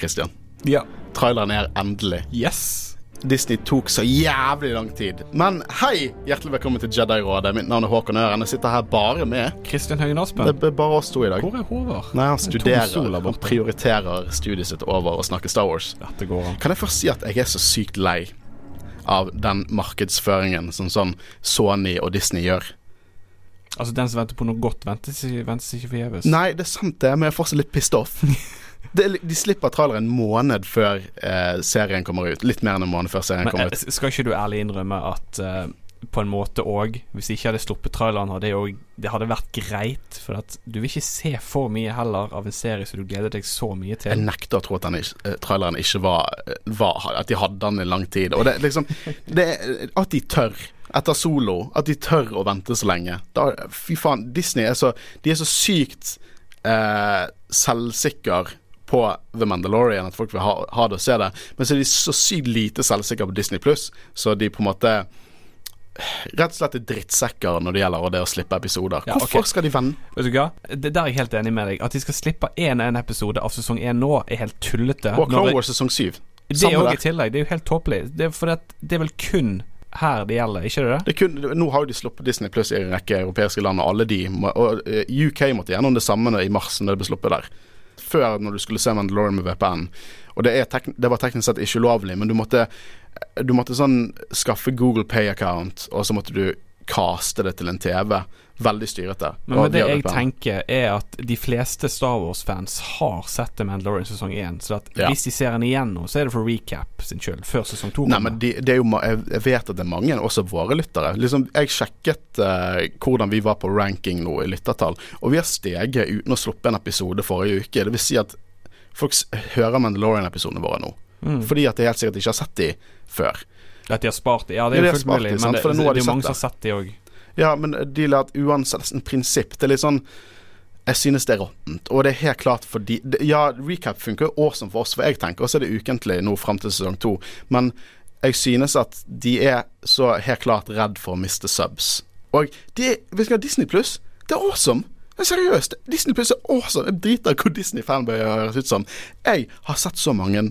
Christian. Ja. Traileren er endelig. Yes. Disney tok så jævlig lang tid. Men hei! Hjertelig velkommen til Jedi-rådet. Mitt navn er Håkon Øren. Jeg sitter her bare med Kristin Høgen Aspen. Det er bare oss to i dag. Hvor er Håvard? Nei, han er studerer. Han prioriterer studiet sitt over å snakke Star Wars. Dette går an. Kan jeg først si at jeg er så sykt lei av den markedsføringen som sånn Sony og Disney gjør. Altså, den som venter på noe godt, ventes ventes ikke forgjeves. Nei, det er sant det, men jeg er fortsatt litt pissed off. Det, er de slipper trailer en måned før eh, serien kommer ut. Litt mer enn en måned før serien Men kommer eh, ut. skal ikke du ærlig innrømme at eh, på en måte òg, hvis de ikke hadde sluppet traileren, hadde det, også, det hadde vært greit. For at du vil ikke se for mye heller av en serie som du gleder deg så mye til. Jeg nekter å tro at den ikke, eh, traileren ikke var, var At de hadde den i lang tid. Og det liksom det At de tør. Etter solo. At de tør å vente så lenge. Da, fy faen. Disney er så De er så sykt eh, selvsikker på The Mandalorian at folk vil ha, ha det og se det. Men så er de så sykt lite selvsikre på Disney Pluss, så de på en måte Rett og slett er drittsekker når det gjelder det å slippe episoder. Ja, Hvorfor okay. skal de vende? Vet du hva? Det Der er jeg helt enig med deg. At de skal slippe én en episode av sesong én nå, er helt tullete. Og Clone Wars sesong syv. Det er òg i tillegg. Det er jo helt tåpelig. Det det er vel kun her det gjelder, ikke det? Det kun, nå har jo de sluppet Disney Pluss i en rekke europeiske land, og alle de Og eh, UK måtte gjennom det samme i mars, når det ble sluppet der. Før, når du skulle se Mandalorian med VPN. Og det, det var teknisk sett ikke ulovlig, men du måtte Du måtte sånn skaffe Google Pay-account, og så måtte du caste det til en TV. Veldig styrete. Men men det jeg VPN. tenker, er at de fleste Star Wars-fans har sett The Mandalorian sesong én. Så at Ja. hvis de ser den igjen nå, så er det for recap sin skyld, før sesong to Nei, men de, det er jo, jeg vet at det er mange, også våre lyttere. Liksom, jeg sjekket uh, hvordan vi var på ranking nå i lyttertall, og vi har steget uten å sluppe en episode forrige uke. Det vil si at folk hører Mandalorian-episodene våre nå. Mm. Fordi at de helt sikkert ikke har sett de før. At de har spart dem? Ja, det er jo har fullt mulig, men det, det, har er mange som har sett de òg. Ja, men de la at uansett en prinsipp. Det er litt sånn Jeg synes det er råttent. Og det er helt klart fordi Ja, recap funker jo awesome for oss, for jeg tenker også er det ukentlig nå fram til sesong to. Men jeg synes at de er så helt klart redd for å miste subs. Og de Vi du hva, Disney Pluss, det er awesome. Er Seriøst. Disney Pluss er awesome. Jeg driter i hvor Disney-fanbøyer høres ut som. Jeg har sett så mange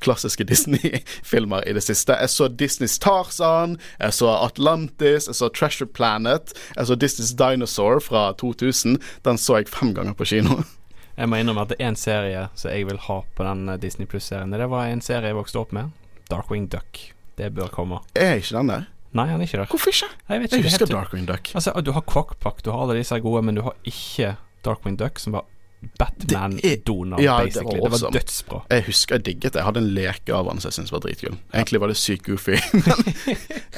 klassiske Disney-filmer i det siste. Jeg så Disneys Tarzan, jeg så Atlantis, jeg så Treasure Planet, jeg så Disneys Dinosaur fra 2000. Den så jeg fem ganger på kino. Jeg må innrømme at det er en serie som jeg vil ha på den eh, Disney Pluss-serien. Det var en serie jeg vokste opp med. Darkwing Duck. Det bør komme. Er ikke den der? Nei, han er ikke der. Hvorfor ikke? Jeg vet Jeg ikke. er husker helt- Darkwing Duck. Altså, du har Quackpack, du har alle disse gode, men du har ikke Darkwing Duck, som var Batman-Donald, ja, det var basically. Det var, dødsbra. Jeg husker jeg digget det. Jeg hadde en leke av han som jeg syntes var dritkul. Egentlig var det sykt goofy, men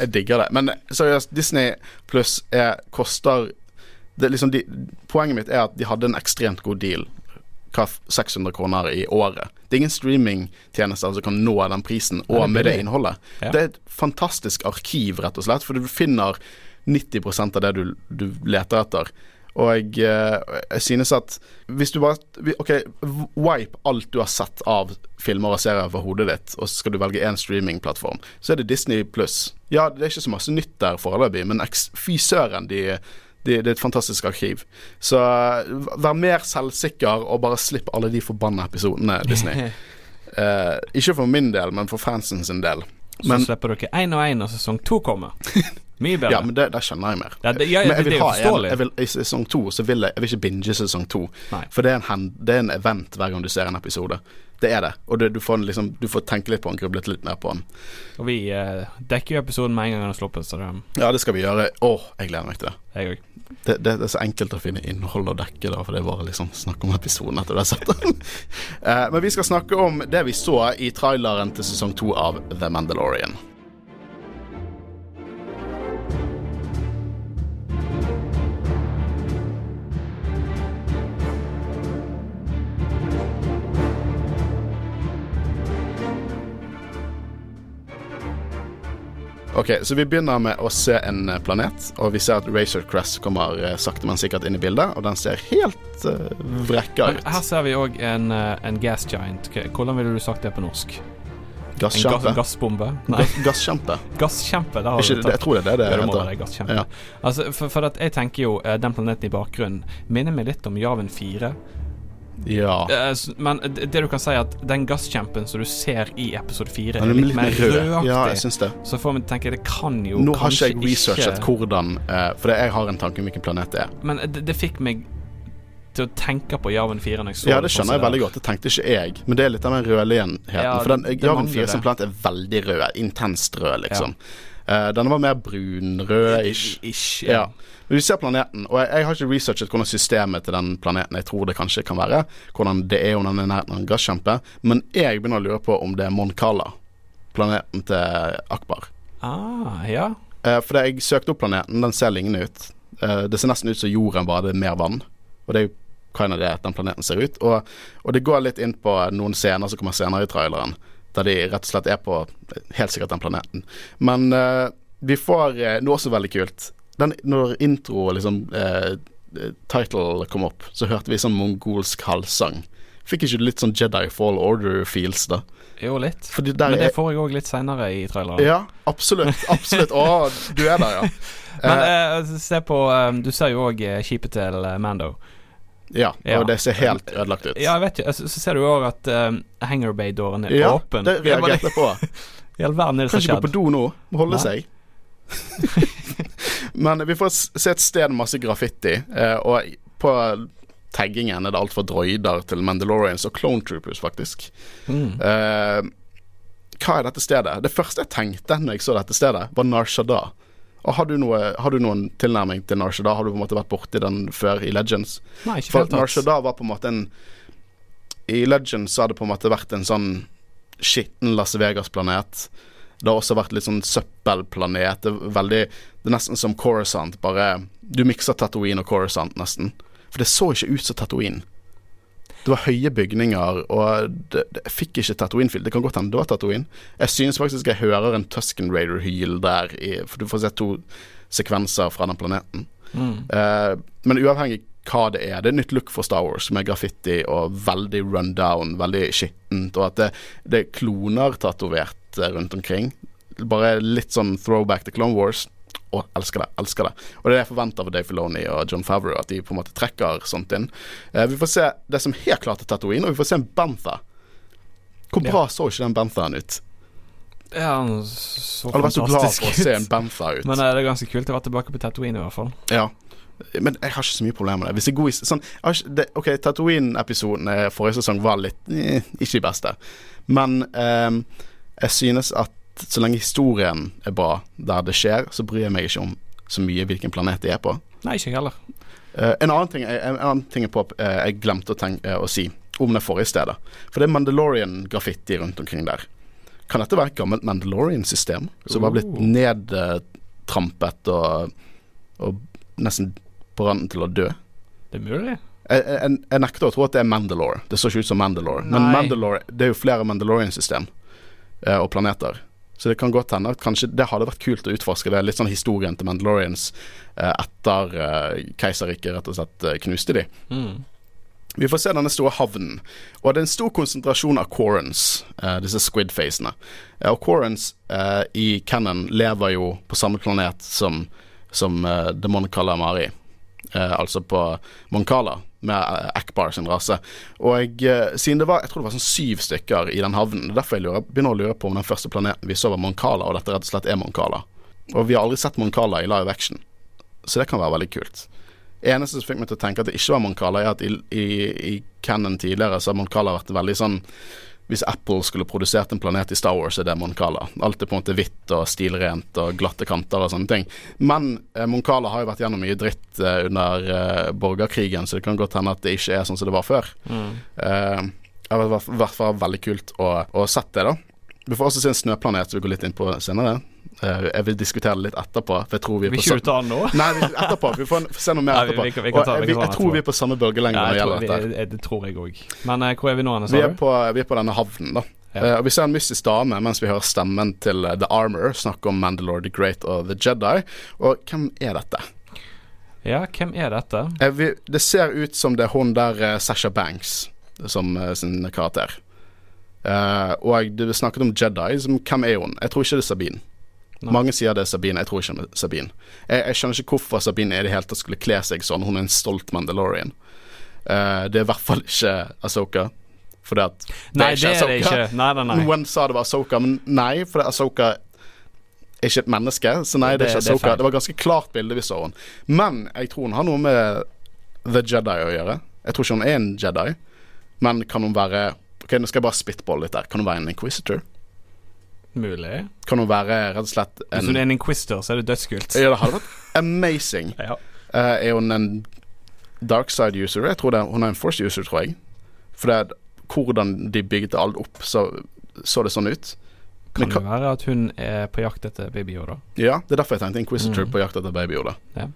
jeg digger det. Men seriøst, Disney pluss er koster det er liksom de, Poenget mitt er at de hadde en ekstremt god deal. 600 kroner i året. Det er ingen streamingtjenester som kan nå den prisen, og med det innholdet. Ja. Det er et fantastisk arkiv, rett og slett, for du finner 90 av det du, du leter etter. Og jeg, jeg synes at hvis du bare OK, wipe alt du har sett av filmer og serier fra hodet ditt, og så skal du velge én streamingplattform, så er det Disney pluss. Ja, det er ikke så masse nytt der foreløpig, men fy søren, de, de, det er et fantastisk arkiv. Så eh, vær mer selvsikker og bare slipp alle de forbanna episodene, Disney. uh, ikke for min del, men for fansen sin del. Så Men, slipper dere én og én, og sesong to kommer. Mye bedre. ja, men det, det skjønner jeg mer. Ja, det, ja, Men jeg vil ha en, jeg vil, I sesong to så vil jeg, jeg vil ikke binge sesong to. Nei. For det er, en det er en event hver gang du ser en episode. Det er det. Og det, du, får liksom, du får tenke litt på den, gruble litt mer på den. Og vi eh, dekker jo episoden med en gang den er sluppet, så det Ja, det skal vi gjøre. Åh, jeg gleder meg til det. jeg òg. Det, det, det er så enkelt å finne innhold og dekke, da, for det er bare liksom snakk om episoden etter du har sett den. Eh, Men vi skal snakke om det vi så i traileren til sesong to av The Mandalorian. Ok, så vi begynner med å se en eh, planet, og vi ser at Razor Crest kommer eh, sakte, men sikkert inn i bildet, og den ser helt uh, vrekka ut. her ser vi òg en, eh, en gas giant. Hvordan ville du sagt det på norsk? En gass, gassbombe? Nei, gasskjempe. gasskjempe. Der har Ikke, du det, jeg tror det er det det det heter. gasskjempe. Ja. Altså, for, for jeg tenker jo eh, den planeten i bakgrunnen minner meg litt om Javen 4. Ja. Eh, Men det du kan si, er at den gasskjempen som du ser i episode 4, er litt litt mer mer rød. rødaktig. Ja, jeg syns det. Så får vi tenke det kan jo Nå har ikke jeg researchet ikke hvordan eh, For jeg har en tanke om hvilken planet det er. Men det, det fikk meg til å tenke på Jarven 4 når jeg så Ja, det skjønner jeg veldig godt. Det tenkte ikke jeg. Men det er litt av den rødligheten. Ja, for den mangler 4 som planet er veldig rød. Intenst rød, liksom. Eh, denne var mer brunrød-ish. Ish, Ja. ja. Men du ser planeten, og jeg, jeg har ikke researchet hvordan systemet til den planeten jeg tror det kanskje kan være. Hvordan det er om den er nærheten av en gasskjempe. Men jeg begynner å lure på om det er Moncala, planeten til Akbar. Ah, ja. Uh, for jeg søkte opp planeten, den ser lignende ut. Uh, det ser nesten ut som jorden, bare det er mer vann. Og det er jo kind of det den planeten ser ut. Og, og det går litt inn på noen scener som kommer senere i traileren, der de rett og slett er på helt sikkert den planeten. Men uh, vi får uh, noe også veldig kult. Den, når intro liksom eh, title kom opp, så hørte vi sånn mongolsk halvsang. Fikk ikke du litt sånn Jedi Fall Order-feels, da? Jo, litt. Men det er får jeg òg litt seinere i traileren. Ja, absolutt. Absolutt. Å, du er der, ja. Men se på um, Du ser jo òg uh, skipet til Mando. Ja, ja. og det ser helt ødelagt ut. Ja, jeg vet jo, Så, så ser du òg at uh, Hangar Bay-dåren er Ja, åpen. det reagerte jeg på. I all verden er det Kan ikke gå på do nå. Må holde Nei. seg. Men vi får se et sted med masse graffiti, eh, og på taggingen er det alt fra droider til Mandalorians og Clone Troopers, faktisk. Mm. Uh, hva er dette stedet? Det første jeg tenkte når jeg så dette stedet, var Nar Shaddaa. Har du, noe, har du noen tilnærming til Nar Shaddaa? Har du på en måte vært borti den før i Legends? Nei, ikke For helt Nar tatt. Shaddaa var på en måte en I Legends så har det på en måte vært en sånn skitten Las Vegas-planet. Det har også vært litt sånn søppelplanet. Det er veldig Det er nesten som Coruscant, bare Du mikser Tatooine og Coruscant, nesten. For det så ikke ut som Tatooine. Det var høye bygninger, og det, det jeg fikk ikke Tatooine-fil. Det kan godt hende det var Tatooine. Jeg synes faktisk jeg hører en Tusken Raider-hyl der, i, for du får se to sekvenser fra den planeten. Mm. Eh, men uavhengig hva det er, det er nytt look for Star Wars med graffiti og veldig run down, veldig skittent, og at det, det er kloner tatovert eh, rundt omkring. Bare litt sånn throwback til Clone Wars. Å, elsker det, elsker det. Og det er det jeg forventer av Dave Filoni og John Favreau, at de på en måte trekker sånt inn. Eh, vi får se det som helt klart er Tatooine, og vi får se en Bantha. Hvor Ja. bra så ikke den Banthaen ut? Ja, han så fantastisk ut. hadde vært så glad for å se en. Bantha ut. Men eh, det er ganske kult å være tilbake på Tatooine, i hvert fall. Ja. Men jeg har ikke så mye problemer med det. Hvis jeg går i sånn, ikke, det, Ok, Tatooine-episoden eh, forrige sesong var litt eh, ikke de beste. Men eh, jeg synes at så lenge historien er bra der det skjer, så bryr jeg meg ikke om så mye hvilken planet de er på. Nei, ikke heller. Uh, en annen ting, en, en annen ting på, uh, jeg glemte å, tenke, uh, å si om det forrige stedet. For det er Mandalorian-graffiti rundt omkring der. Kan dette være et gammelt Mandalorian-system som var blitt Oh. nedtrampet og, og nesten på randen til å dø? Det er mulig. Jeg, jeg, jeg nekter å tro at det er Mandalore. Det så ikke ut som Mandalore. Men Mandalore, det er jo flere Mandalorian-system eh, og planeter. Så det kan godt hende at kanskje det hadde vært kult å utforske. Det litt sånn historien til Mandalorians eh, etter eh, keiserriket rett og slett eh, knuste de. Mm. Vi får se denne store havnen. Og det er en stor konsentrasjon av Corons, eh, disse squid-facene. Eh, og Corons eh, i Cannon lever jo på samme planet som, som eh, The Mon Calamari. Altså på Moncala, med eh, Akbar sin rase. Og jeg, siden det var Jeg tror det var sånn syv stykker i den havnen. Er Derfor jeg lurer, begynner å lure på om den første planeten vi så var Moncala, og dette rett og slett er Moncala. Og vi har aldri sett Moncala i live action, så det kan være veldig kult. Eneste som fikk meg til å tenke at det ikke var Moncala, er at i, i, i Canon tidligere så har Moncala vært veldig sånn Hvis Apple skulle produsert en planet i Star Wars, er det Moncala. Alt er på en måte hvitt og stilrent og glatte kanter og sånne ting. Men eh, Moncala har jo vært gjennom mye dritt eh, under eh, borgerkrigen, så det kan godt hende at det ikke er sånn som det var før. Mm. Eh, det har vært vært veldig kult å, å sett det, da. Vi får også se en snøplanet som vi går litt inn på senere. Eh, jeg vil diskutere det litt etterpå, for jeg tror vi er Vil ikke du ta den nå? Nei, etterpå. Vi får se noe mer vi- etterpå. vi vi ta- Og jeg, jeg tror vi er på samme bølgelengde Ja, når det tror, gjelder dette. jeg, det tror jeg òg. Men eh, hvor er vi nå, Anne? Vi er, på, vi er på denne havnen, da. Ja. Eh, vi ser en mystisk dame mens vi hører stemmen til eh, The Armor snakke om Mandalore the Great og The Jedi. Og hvem er dette? Ja, hvem er dette? Eh, vi, det ser ut som det er hun der eh, Sasha Banks som eh, sin karakter. Eh, og du snakket om Jedi. Som, hvem er hun? Jeg tror ikke det er Sabine. Nei. Mange sier det er Sabine, jeg tror ikke det er Sabine. Jeg, jeg skjønner ikke hvorfor Sabine i det hele tatt skulle kle seg sånn. Hun er en stolt Mandalorian. Uh, det er i hvert fall ikke Asoka. Fordi at Nei, det er det ikke. Nei, nei, nei. Noen sa det var Asoka, men nei, for Asoka er ikke et menneske. Så nei, det er ikke det er Asoka. Det, Det var ganske klart bilde vi så henne. Men jeg tror hun har noe med The Jedi å gjøre. Jeg tror ikke hun er en Jedi, men kan hun være Ok, nå skal jeg bare spitballe litt der. Kan hun være en Inquisitor? Mulig. Kan hun være rett og slett Hvis en hun er en inquisitor, så er det dødskult. Ja, det hadde vært amazing. Ja. uh, er hun en dark side user? Jeg tror det, Hun er en force user, tror jeg. For det, er hvordan de bygde alt opp, så så det sånn ut. Kan Men det være at hun er på jakt etter Baby Yoda? Ja, det er derfor jeg tenkte Inquisitor Mm. på jakt etter babyhodet. Ja.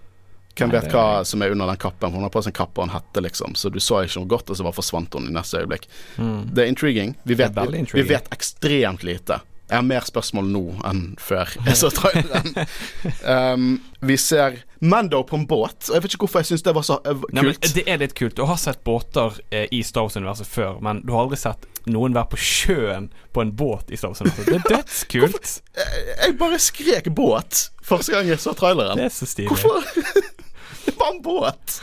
Hvem vet hva hva som er under den kappen? Hun har på seg en kappe og en hette, liksom. Så du så ikke noe godt, og så bare forsvant hun i neste øyeblikk. Mm. Det er intriguing. Vi er vet, vi, vi vet ekstremt lite. Jeg har mer spørsmål nå enn før jeg så traileren. um, vi ser Mando på en båt, og jeg vet ikke hvorfor jeg syns det var så kult. Nei, det er litt kult. Du har sett båter eh, i Star Wars-universet før, men du har aldri sett noen være på sjøen på en båt i Star Wars-universet. Det er dødskult. Jeg bare skrek båt første gang jeg så traileren. Det er så stilig. Hvorfor? det var en båt.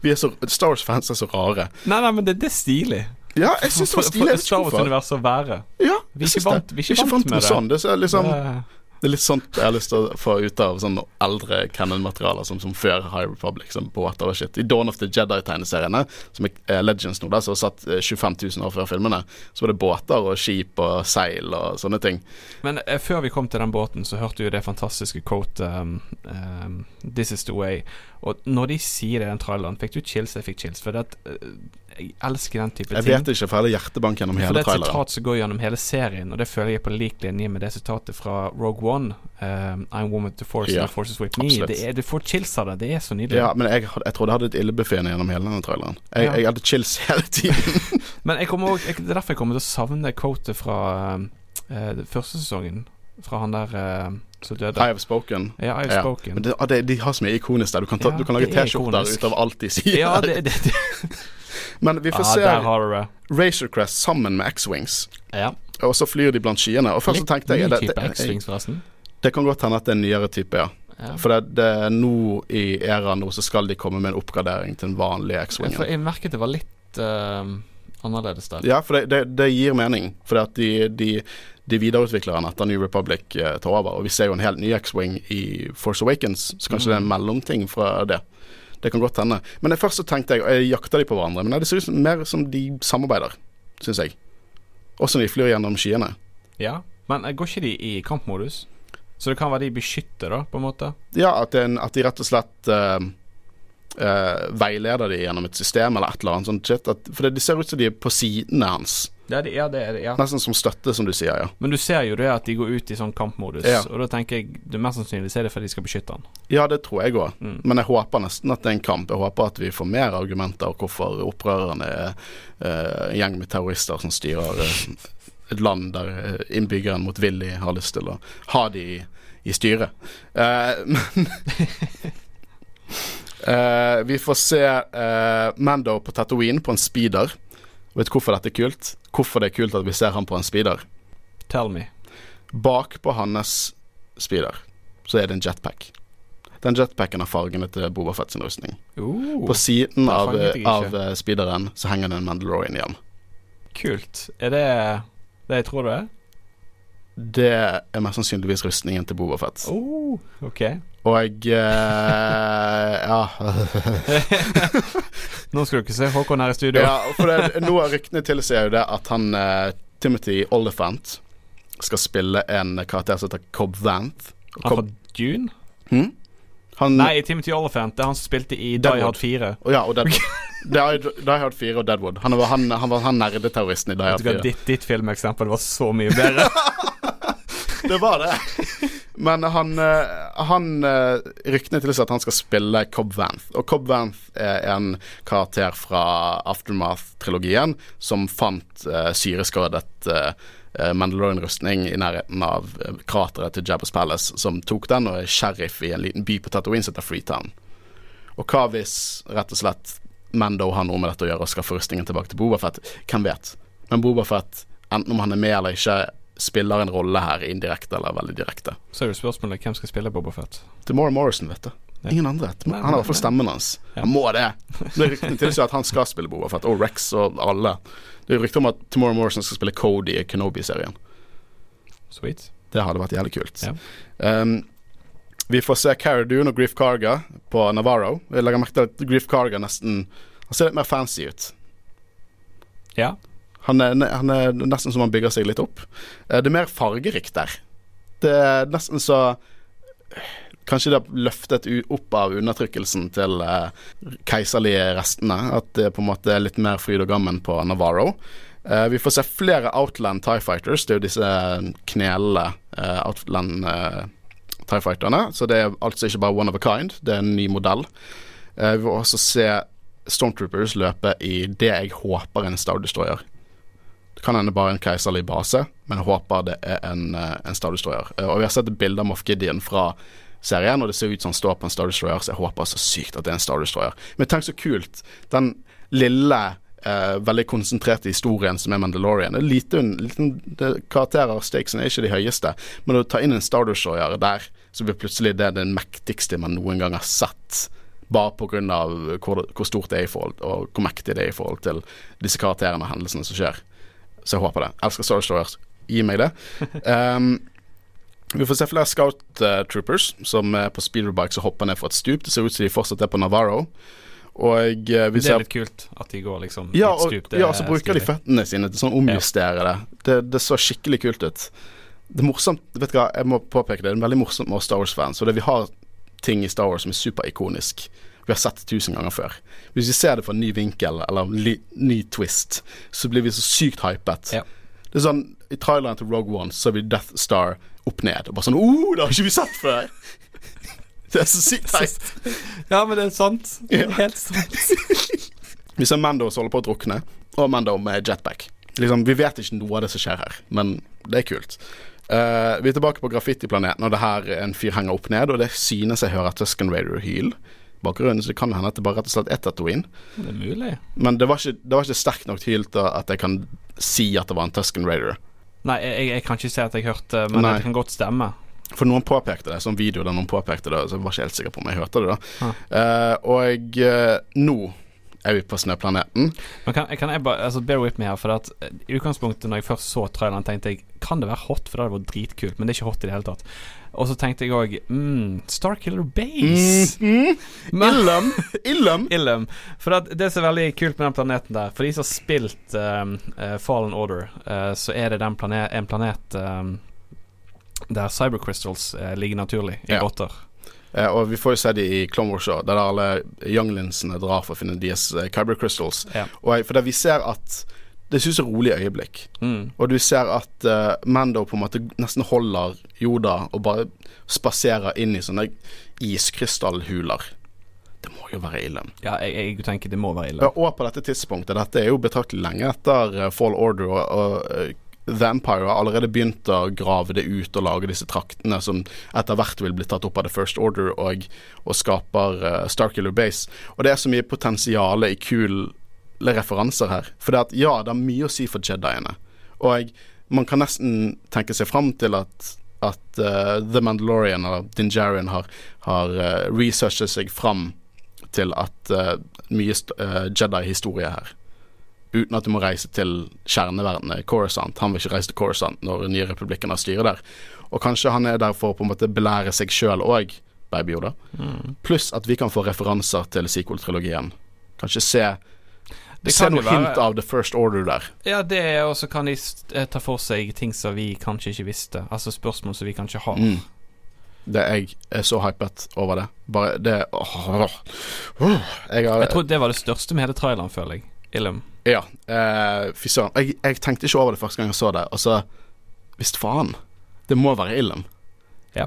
Vi er så, Star Wars-fans er så rare. Nei, nei, men det, det er stilig. Ja, jeg syns det var stilig. For for Star. Wars-universet å være. Ja, Vi er ikke vant- det. vi er ikke vant med det. sånn. Det er, liksom, Det- er litt sånt jeg har lyst til å få ut av sånne eldre canon-materialer som, som før High Republic, som på shit. I Dawn of the Jedi-tegneseriene, som er eh, Legends nå, der, som har satt eh, 25 000 år før filmene, så var det båter og skip og seil og sånne ting. Men eh, før vi kom til den båten, så hørte vi det fantastiske quote um, um, This is the way. Og når de sier det i den traileren, fikk du chills? Jeg fikk chills. For det at, eh, jeg elsker den type Jeg ting. vet ikke, for jeg hadde hjertebank gjennom For det er et sitat som går gjennom hele serien, og det føler jeg på lik linje med det sitatet fra Rogue One. Um, I'm woman to force, Ja, and forces with me. absolutt. Det er, du får chills av det. Det er så nydelig. Ja, men jeg, jeg trodde jeg hadde et illebefinnende gjennom hele denne traileren. Jeg, Ja. jeg hadde chills hele tiden. Men jeg kommer også, jeg, det er derfor jeg kommer til å savne quotet fra eh, første sesongen. Fra han der uh, som døde. I have spoken. Ja, I've Ja. spoken. Men det, ah, de har så mye ikonisk der. Du kan, ta, Ja, du kan lage er T-skjorter ut av alt de sier. Ja, det, det, det. Men vi får Ah, se har. Razor Crest sammen med X-Wings. Ja. Og så flyr de blant skyene. Og først så tenkte jeg det, det, det kan godt hende at det er en nyere type, ja. Ja. For det, det er nå i æraen nå så skal de komme med en oppgradering til den vanlige For X-Wingen. jeg merket det var litt uh, annerledes der. Ja, for det, det, det gir mening. For at de, de, de videreutvikler den etter New Republic uh, tar over. Og vi ser jo en helt ny X-Wing i Force Awakens, så kanskje det er en mellomting fra det. Det kan godt hende. Men først så tenkte jeg jeg Jakter de på hverandre? Men det ser ut som, mer som de samarbeider, syns jeg. Også når de flyr gjennom skyene. Ja, men eh, går ikke de i kampmodus? Så det kan være de beskytter, da, på en måte? Ja, at, det en, at de rett og slett eh, eh, veileder de gjennom et system eller et eller annet sånt shit. At, for det, de ser ut som de er på sidene hans. Ja, det, er det. Ja. Nesten som støtte, som du sier, ja. Men du ser jo det at de går ut i sånn kampmodus, Ja. og da tenker jeg det mest sannsynlig ser er det fordi de skal beskytte han. Ja, det tror jeg òg. Mm. Men jeg håper nesten at det er en kamp. Jeg håper at vi får mer argumenter hvorfor opprørerne er uh, en gjeng med terrorister som styrer uh, et land der innbyggeren motvillig har lyst til å ha de i, i styret. Uh, men eh, Vi får se uh, Mando på Tatooine på en speeder. Vet du hvorfor dette er kult? Hvorfor det er kult at vi ser han på en speeder? Tell me. Bak på hans speeder så er det en jetpack. Den jetpacken har fargene til Bobafett sin rustning. Uh, På siden av, av eh, speederen så henger det en Mandalorian igjen. kult. Er det det jeg tror det er? Det er mest sannsynligvis rustningen til Bobafett. Oh, ok. Og eh, Ja. Nå skal du ikke se Håkon her i studio. ja for det, noe av ryktene tilsier jo det at han eh, Timothy Oliphant skal spille en karakter som heter Cobb Vanth. Og Han Cobb, fra Dune? hm? Han, Nei, Timothy Oliphant. Det er han som spilte i Die Deadwood. Hard 4. Å ja, og Deadwood. Die, Die Hard 4 og Deadwood. Han var han, han, var han nerdeterroristen i Die Vet Hard du hva, 4. ditt, ditt filmeksempel var så mye bedre. Det var det. Men han, eh, han eh, Ryktene tilsier at han skal spille Cobb Vanth. Og Cobb Vanth er en karakter fra Aftermath-trilogien som fant uh, syreskadet uh, Mandalorian-rustning i nærheten av krateret til Jabba's Palace, som tok den og er sheriff i en liten by på Tatooine som heter Freetown. Og hva hvis rett og slett Mando har noe med dette å gjøre og skaffer rustningen tilbake til Bobafett? Hvem vet? Men Bobafett, enten om han er med eller ikke, spiller en rolle her indirekte eller veldig direkte. Så er det spørsmålet hvem skal spille Boba Fett. Demora Morrison, vet du. Ja. Ingen andre. Han har i hvert fall stemmen hans. Ja. Han må det. Det er tilsier at han skal spille Boba Fett, og Rex og alle. Det er rykter om at Tomorrow Morrison skal spille Cody i Kenobi-serien. Sweet. Det hadde vært jævlig kult. Ja. Um, vi får se Cara Dune og Griff Carga på Navarro. Jeg legger merke til at Griff Carga nesten Han ser litt mer fancy ut. Ja. Han er, han er nesten som han bygger seg litt opp. Eh, Det er mer fargerikt der. Det er nesten så Kanskje det har løftet opp av undertrykkelsen til eh, keiserlige restene. At det på en måte er litt mer fryd og gammen på Navarro. Eh, vi får se flere Outland Tie Fighters. Det er jo disse knelende Outland Tie Fighterne. Så det er altså ikke bare one of a kind, det er en ny modell. Vi får også se Stormtroopers løpe i det jeg håper er en Star Destroyer. Kan hende bare en keiserlig base, men jeg håper det er en, eh, en Star Destroyer. Eh, Og vi har sett et bilde av Moff Gideon fra serien, og det ser ut som han står på en Star Destroyer, så jeg håper så sykt at det er en Star Destroyer. Men tenk så kult. Den lille, eh, veldig konsentrerte historien som er Mandalorian. Det er lite, liten det, karakterer, stakesene er ikke de høyeste, men å ta inn en Star Destroyer der, så blir plutselig det den mektigste man noen gang har sett. Bare pga. Hvor, hvor stort det er i forhold og hvor mektig det er i forhold til disse karakterene og hendelsene som skjer. Så jeg håper det. Jeg elsker Star Destroyers. Gi meg det. Um, vi får se flere Scout uh, Troopers som er på speederbikes og hopper ned fra et stup. Det ser ut som de fortsatt er på Navarro. Og vi Det er litt kult at de går liksom ja, og, stup. Ja, og så bruker de føttene sine til sånn omjustere det. det. Det så skikkelig kult ut. Det er morsomt Vet du hva, jeg må påpeke det. Det er veldig morsomt med Star Wars-fans. Og det vi har ting i Star Wars som er superikonisk. Vi har sett det tusen ganger før. Hvis vi ser det fra en ny vinkel eller en ny twist, så blir vi så sykt hypet. Ja. Det er sånn I traileren til Rogue One så er vi Death Star opp ned. Og bare sånn oh, det har ikke vi sett før! det er så sykt teit. Ja, men det er sant. Det er Helt sant. Vi ser Mando som holder på å drukne, og Mando med jetpack. Liksom, vi vet ikke noe av det som skjer her, men det er kult. Uh, vi er tilbake på graffitiplaneten, og det her er en fyr henger opp ned, og det synes jeg hører Tusken Raider-hyl. Bakgrunnen, så det kan hende at det bare rett og slett er Tatooine. Det er mulig. Men det var ikke, det var ikke sterkt nok til at jeg kan si at det var en Tusken Raider. Nei, jeg, jeg kan ikke si at jeg hørte, men Nei. det kan godt stemme. For noen påpekte det, sånn video der noen påpekte det, så jeg var ikke helt sikker på om jeg hørte det da. Ah. Uh, og uh, nå er vi på snøplaneten. Men kan, kan jeg bare altså Bear with me her, for at eh, i utgangspunktet når jeg først så traileren, tenkte jeg Kan det være hot? For det hadde vært dritkult, men det er ikke hot i det hele tatt. Og så tenkte jeg òg mm, Starkiller Base. Mm, Men- Illum! Illum! Illum. For at det som er veldig kult med den planeten der For de som har spilt um, uh, Fallen Order, uh, så er det den plane en planet um, der cybercrystals uh, ligger naturlig i Ja. grotter. Eh, og vi får jo se de i Clone Wars også, der alle younglinsene drar for å finne deres uh, kyber crystals. Ja. Og for der vi ser at det synes jeg er rolig øyeblikk. Mm. Og du ser at uh, Mando på en måte nesten holder Yoda og bare spaserer inn i sånne iskrystallhuler. Det må jo være ille. Ja, jeg, jeg tenker det må være ille. Ja, og på dette tidspunktet, dette er jo betraktelig lenge etter eh, Fall Order, og, og Empire har allerede begynt å grave det ut og lage disse traktene som etter hvert vil bli tatt opp av The First Order og, og skaper uh, Starkiller Base. Og det er så mye potensial i kule referanser her. For det at ja, det har mye å si for Jediene. Og man kan nesten tenke seg fram til at at uh, The Mandalorian eller Dingerian har, har uh, researchet seg fram til at uh, mye st- Jedi-historie her. Uten at du må reise til kjerneverdenen Coruscant. Han vil ikke reise til Coruscant når Nye Republikken har styret der. Og kanskje han er der for å på en måte belære seg sjøl òg, Baby Yoda. Mm. Pluss at vi kan få referanser til sequel-trilogien. Kanskje se Det Se noe hint av The First Order der. Ja, det er Og så kan de eh, ta for seg ting som vi kanskje ikke visste. Altså spørsmål som vi kanskje har. Mm. Det Jeg er så hypet over det. Bare det åh, åh. Jeg har Jeg tror det var det største med hele traileren, føler jeg. Illum. Ja. Eh, Fy søren. Jeg, jeg tenkte ikke over det første gang jeg så det, og så Visst faen. Det må være Ilum. Ja.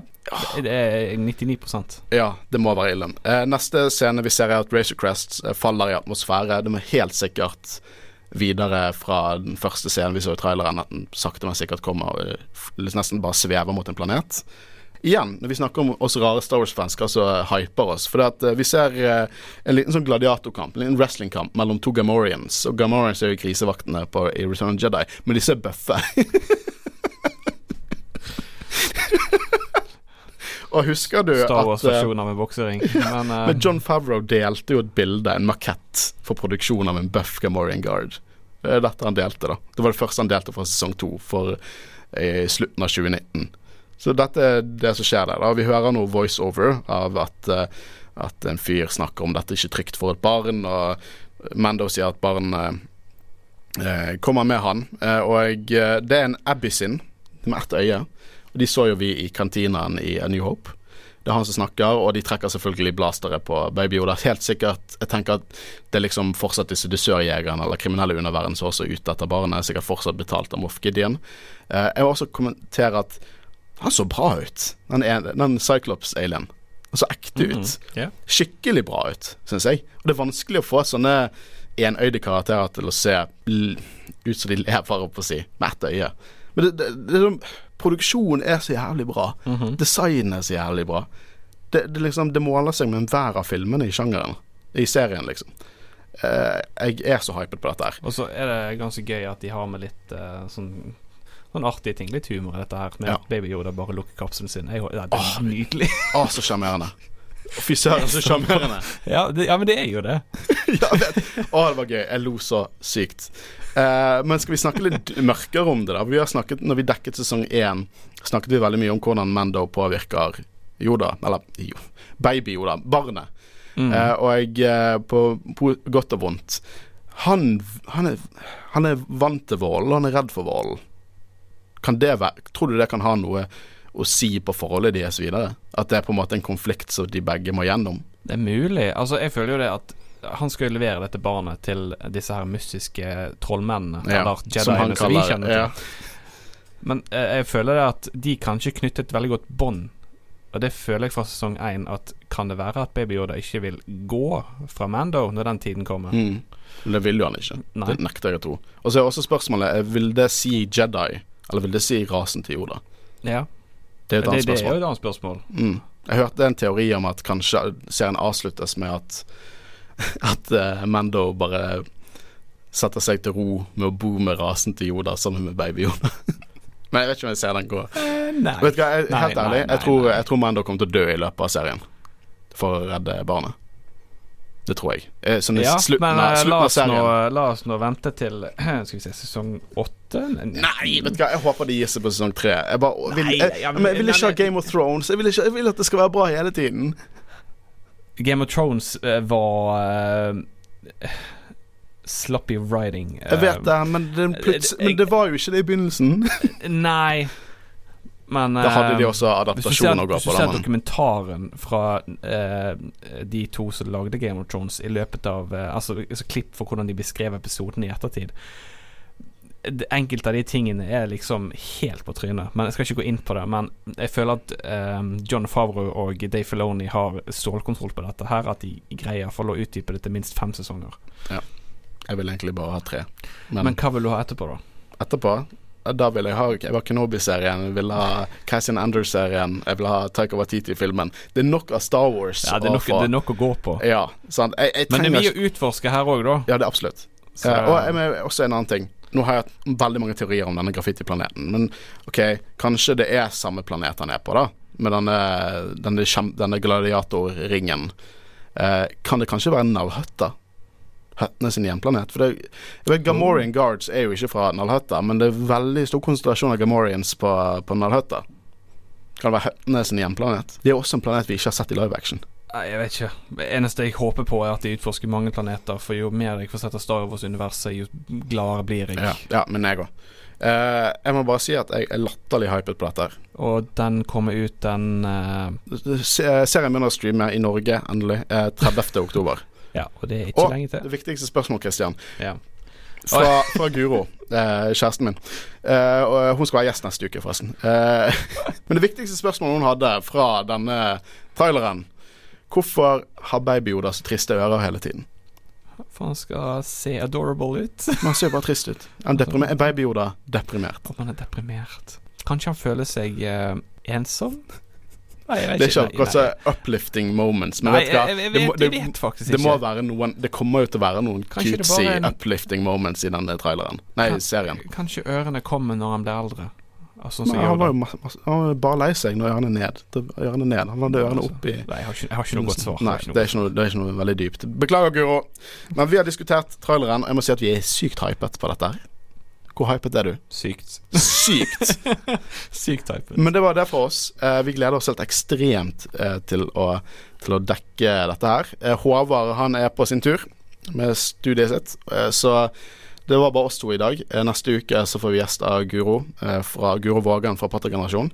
det er 99% Ja, det må være Ilum. Eh, neste scene vi ser, er at Razor Crest eh, faller i atmosfære. Det må helt sikkert videre fra den første scenen vi så i traileren, at den sakte, men sikkert kommer og nesten bare svever mot en planet. Igjen, når vi snakker om oss rare Star Wars-fans, hva som hyper oss. For at, eh, vi ser eh, en liten sånn gladiatorkamp, en liten wrestlingkamp mellom to Gamorians. Og Gamorians er jo krisevaktene på, i Return of Jedi, men disse er bøffe. Og husker du Star eh, Wars-versjon av en boksering. Men, uh, Men John Favreau delte jo et bilde, en makett, for produksjon av en Buff Gamorian Guard. Det er dette han delte, da. Det var det første han delte fra sesong to for i slutten av 2019. Så dette er det som skjer der. da Vi hører noe voiceover av at, eh, at en fyr snakker om dette er ikke trygt for et barn, og Mando sier at barn eh, kommer med han. Eh, og eh, det er en Abysin med ett øye. Og de så jo vi i kantinaen i A New Hope. Det er han som snakker, og de trekker selvfølgelig blastere på Baby Yoda. Helt sikkert, Jeg tenker at det er liksom fortsatt disse dusørjegerne eller kriminelle underverden som også er ute etter barnet. Sikkert fortsatt betalt av Moff Gideon. Jeg vil også kommentere at han så bra ut, den, ene- den Cyclops-alien. Han så ekte ut. mm, ja. Skikkelig bra ut, syns jeg. Og det er vanskelig å få sånne enøyde karakterer til å se ut som de lever, opp på å si, med ett øye. Men det, det, det, produksjonen er så jævlig bra. Mhm. Designet er så jævlig bra. Det, det, liksom, det måler seg med enhver av filmene i sjangeren. I serien, liksom. Uh, jeg er så hypet på dette her. Og så er det ganske gøy at de har med litt uh, sånn Sånn artige ting, litt humor i dette her, med Ja. Baby Yoda bare lukker kapselen sin. Jeg, ja, det er nydelig. Å, så sjarmerende. Fy søren, så sjarmerende. ja, ja, men det er jo det. ja, vet. Å, det var gøy. Jeg lo så sykt. Uh, men skal vi snakke litt mørkere om det, da? Vi har snakket, når vi dekket sesong én, snakket vi veldig mye om hvordan Mando påvirker Yoda, eller jo, baby-Yoda, barnet. Mm. Uh, og jeg, eh, på, på godt og vondt han, han, er, han er vant til volden, og han er redd for vold. Kan det være Tror du det kan ha noe å si på forholdet deres videre? At det er på en måte en konflikt som de begge må gjennom? Det er mulig. Altså, jeg føler jo det at han skal jo levere dette barnet til disse her mystiske trollmennene, Ja, eller som han jediene som vi kaller- kjenner til. ja. Men eh, jeg føler det at de kanskje knyttet et veldig godt bånd. Og det føler jeg fra sesong én at kan det være at Baby Yoda ikke vil gå fra Mando når den tiden kommer? Mm. Det vil jo han ikke. Nei. Det nekter jeg å tro. Og så er også spørsmålet eh, Vil det si Jedi, eller vil det si rasen til Yoda? Ja, Det er et det, annet det er jo et annet spørsmål. Mm. Jeg hørte en teori om at kanskje serien avsluttes med at At uh, Mando bare setter seg til ro med å bo med rasen til Yoda sammen med baby Yoda. Men jeg vet ikke om jeg ser den gå. nei. Vet du hva, jeg, Helt nei, ærlig, nei, jeg, tror, jeg tror Mando kommer til å dø i løpet av serien for å redde barnet. Det tror jeg. Eh, Sånn Ja, slutten, men av, eh, la, slutten av oss nå, serien. la oss nå vente til Skal vi se, sesong åtte? Nei, vet du hva, jeg håper de gir seg på sesong tre. Jeg, bare, vil, Nei, jeg, jeg, men- jeg vil ikke ha Game of Thrones. Jeg vil, ikke, jeg vil at det skal være bra hele tiden. Game of Thrones eh, var uh, sloppy writing. Jeg vet det, men, den men det var jo ikke det i begynnelsen. Nei, men Da hadde de eh, også adaptasjoner adaptasjon å gå hvis du ser men. dokumentaren fra eh, de to som lagde Game of Thrones i løpet av eh, Altså, altså klipp for hvordan de beskrev episoden i ettertid Enkelte av de tingene er liksom helt på trynet. Men Jeg skal ikke gå inn på det. Men jeg føler at eh, John Favreau og Dave Filoni har stålkontroll på dette her. At de greier for å utdype det til minst fem sesonger. Ja. Jeg vil egentlig bare ha tre. Men, Men hva vil du ha etterpå, da? etterpå da vil jeg ha Jeg vil ha Kenobi-serien, jeg vil ha Cassian Anders-serien, jeg vil ha Taika Waititi-filmen. Det er nok av Star Wars Ja, det er nok, det er nok å gå på. Ja, sant. Jeg, jeg Men det er mye å utforske her òg, da. Ja, det er absolutt. Så- Eh, og jeg også en annen ting. Nå har jeg hatt veldig mange teorier om denne graffiti-planeten, men OK, kanskje det er samme planet han er på, da. Med denne, denne, denne gladiatorringen. Eh, kan det kanskje være Nalhøtta? Høttene sin hjemplanet? For det, jeg vet Gamorian Guards er jo ikke fra Nalhøtta, men det er veldig stor konsentrasjon av Gamorians på, på Nalhøtta. Kan det være Høttene sin hjemplanet? Det er også en planet vi ikke har sett i live action. Nei, jeg vet ikke. Det eneste jeg håper på, er at de utforsker mange planeter. For jo mer jeg får sett av Star Wars-universet, jo gladere blir jeg. Ja, ja men jeg òg. Uh, jeg må bare si at jeg er latterlig hypet på dette. her Og den kommer ut den uh... Serien begynner å streame i Norge endelig Uh, 30. oktober. Ja, og det er ikke Og lenge det til. viktigste spørsmål, Christian. Ja. Fra, fra Guro, eh, kjæresten min. Eh, og hun skal være gjest neste uke, forresten. Eh, men det viktigste spørsmålet hun hadde fra denne traileren Hvorfor har Baby-Yoda så triste ører hele tiden? For han skal se adorable ut. Men Han ser bare trist ut. Han deprimer- Er Baby-Yoda deprimert? At man er deprimert. Kanskje han føler seg eh, ensom? Nei, Det er ikke akkurat så uplifting moments. Men Nei, vet du hva? jeg, jeg, jeg, Det det- Det må være noen Det kommer jo til å være noen Kanskje cutesy en- uplifting moments i denne traileren. Nei, Kan- serien. Kanskje ørene kommer når han blir eldre. Altså, Nei, han var jo masse, masse, han var bare lei seg når ørene ned. Ørene ned. Han hadde ørene opp i Nei, jeg har ikke, har ikke noe godt svar. Nei, det er, ikke noe, det er ikke noe veldig dypt. Beklager, Guro. Men vi har diskutert traileren, og jeg må si at vi er sykt hypet på dette her. Hvor hypet er du? Sykt. Sykt! Sykt hypet. Men det var det for oss. Eh, vi gleder oss helt ekstremt eh, til, å, til å dekke dette her. Eh, Håvard han er på sin tur med studiet sitt, så det var bare oss to i dag. Neste uke så får vi gjest av Guro, fra Guro Vågan fra Pattergenerasjonen.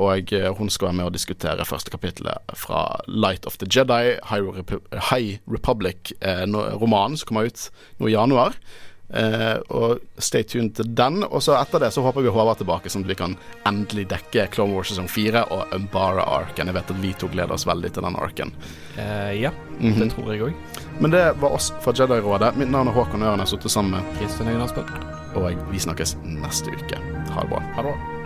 Og hun skal være med å diskutere første kapittelet fra Light of the Jedi, High Republic-romanen som kommer ut nå i januar. Eh, og stay tuned til den. Og så etter det så håper vi Håvard tilbake, sånn at vi kan endelig dekke Clone Wars sesong 4 og Umbara-arken. Jeg vet at vi to gleder oss veldig til den arken. Uh, ja, Mhm. det tror jeg òg. Men det var oss fra Jedi-rådet. Mitt navn er Håkon Øren. Jeg har sittet sammen med Kristin Aspen. Og vi snakkes neste uke. Ha det bra. Ha det bra.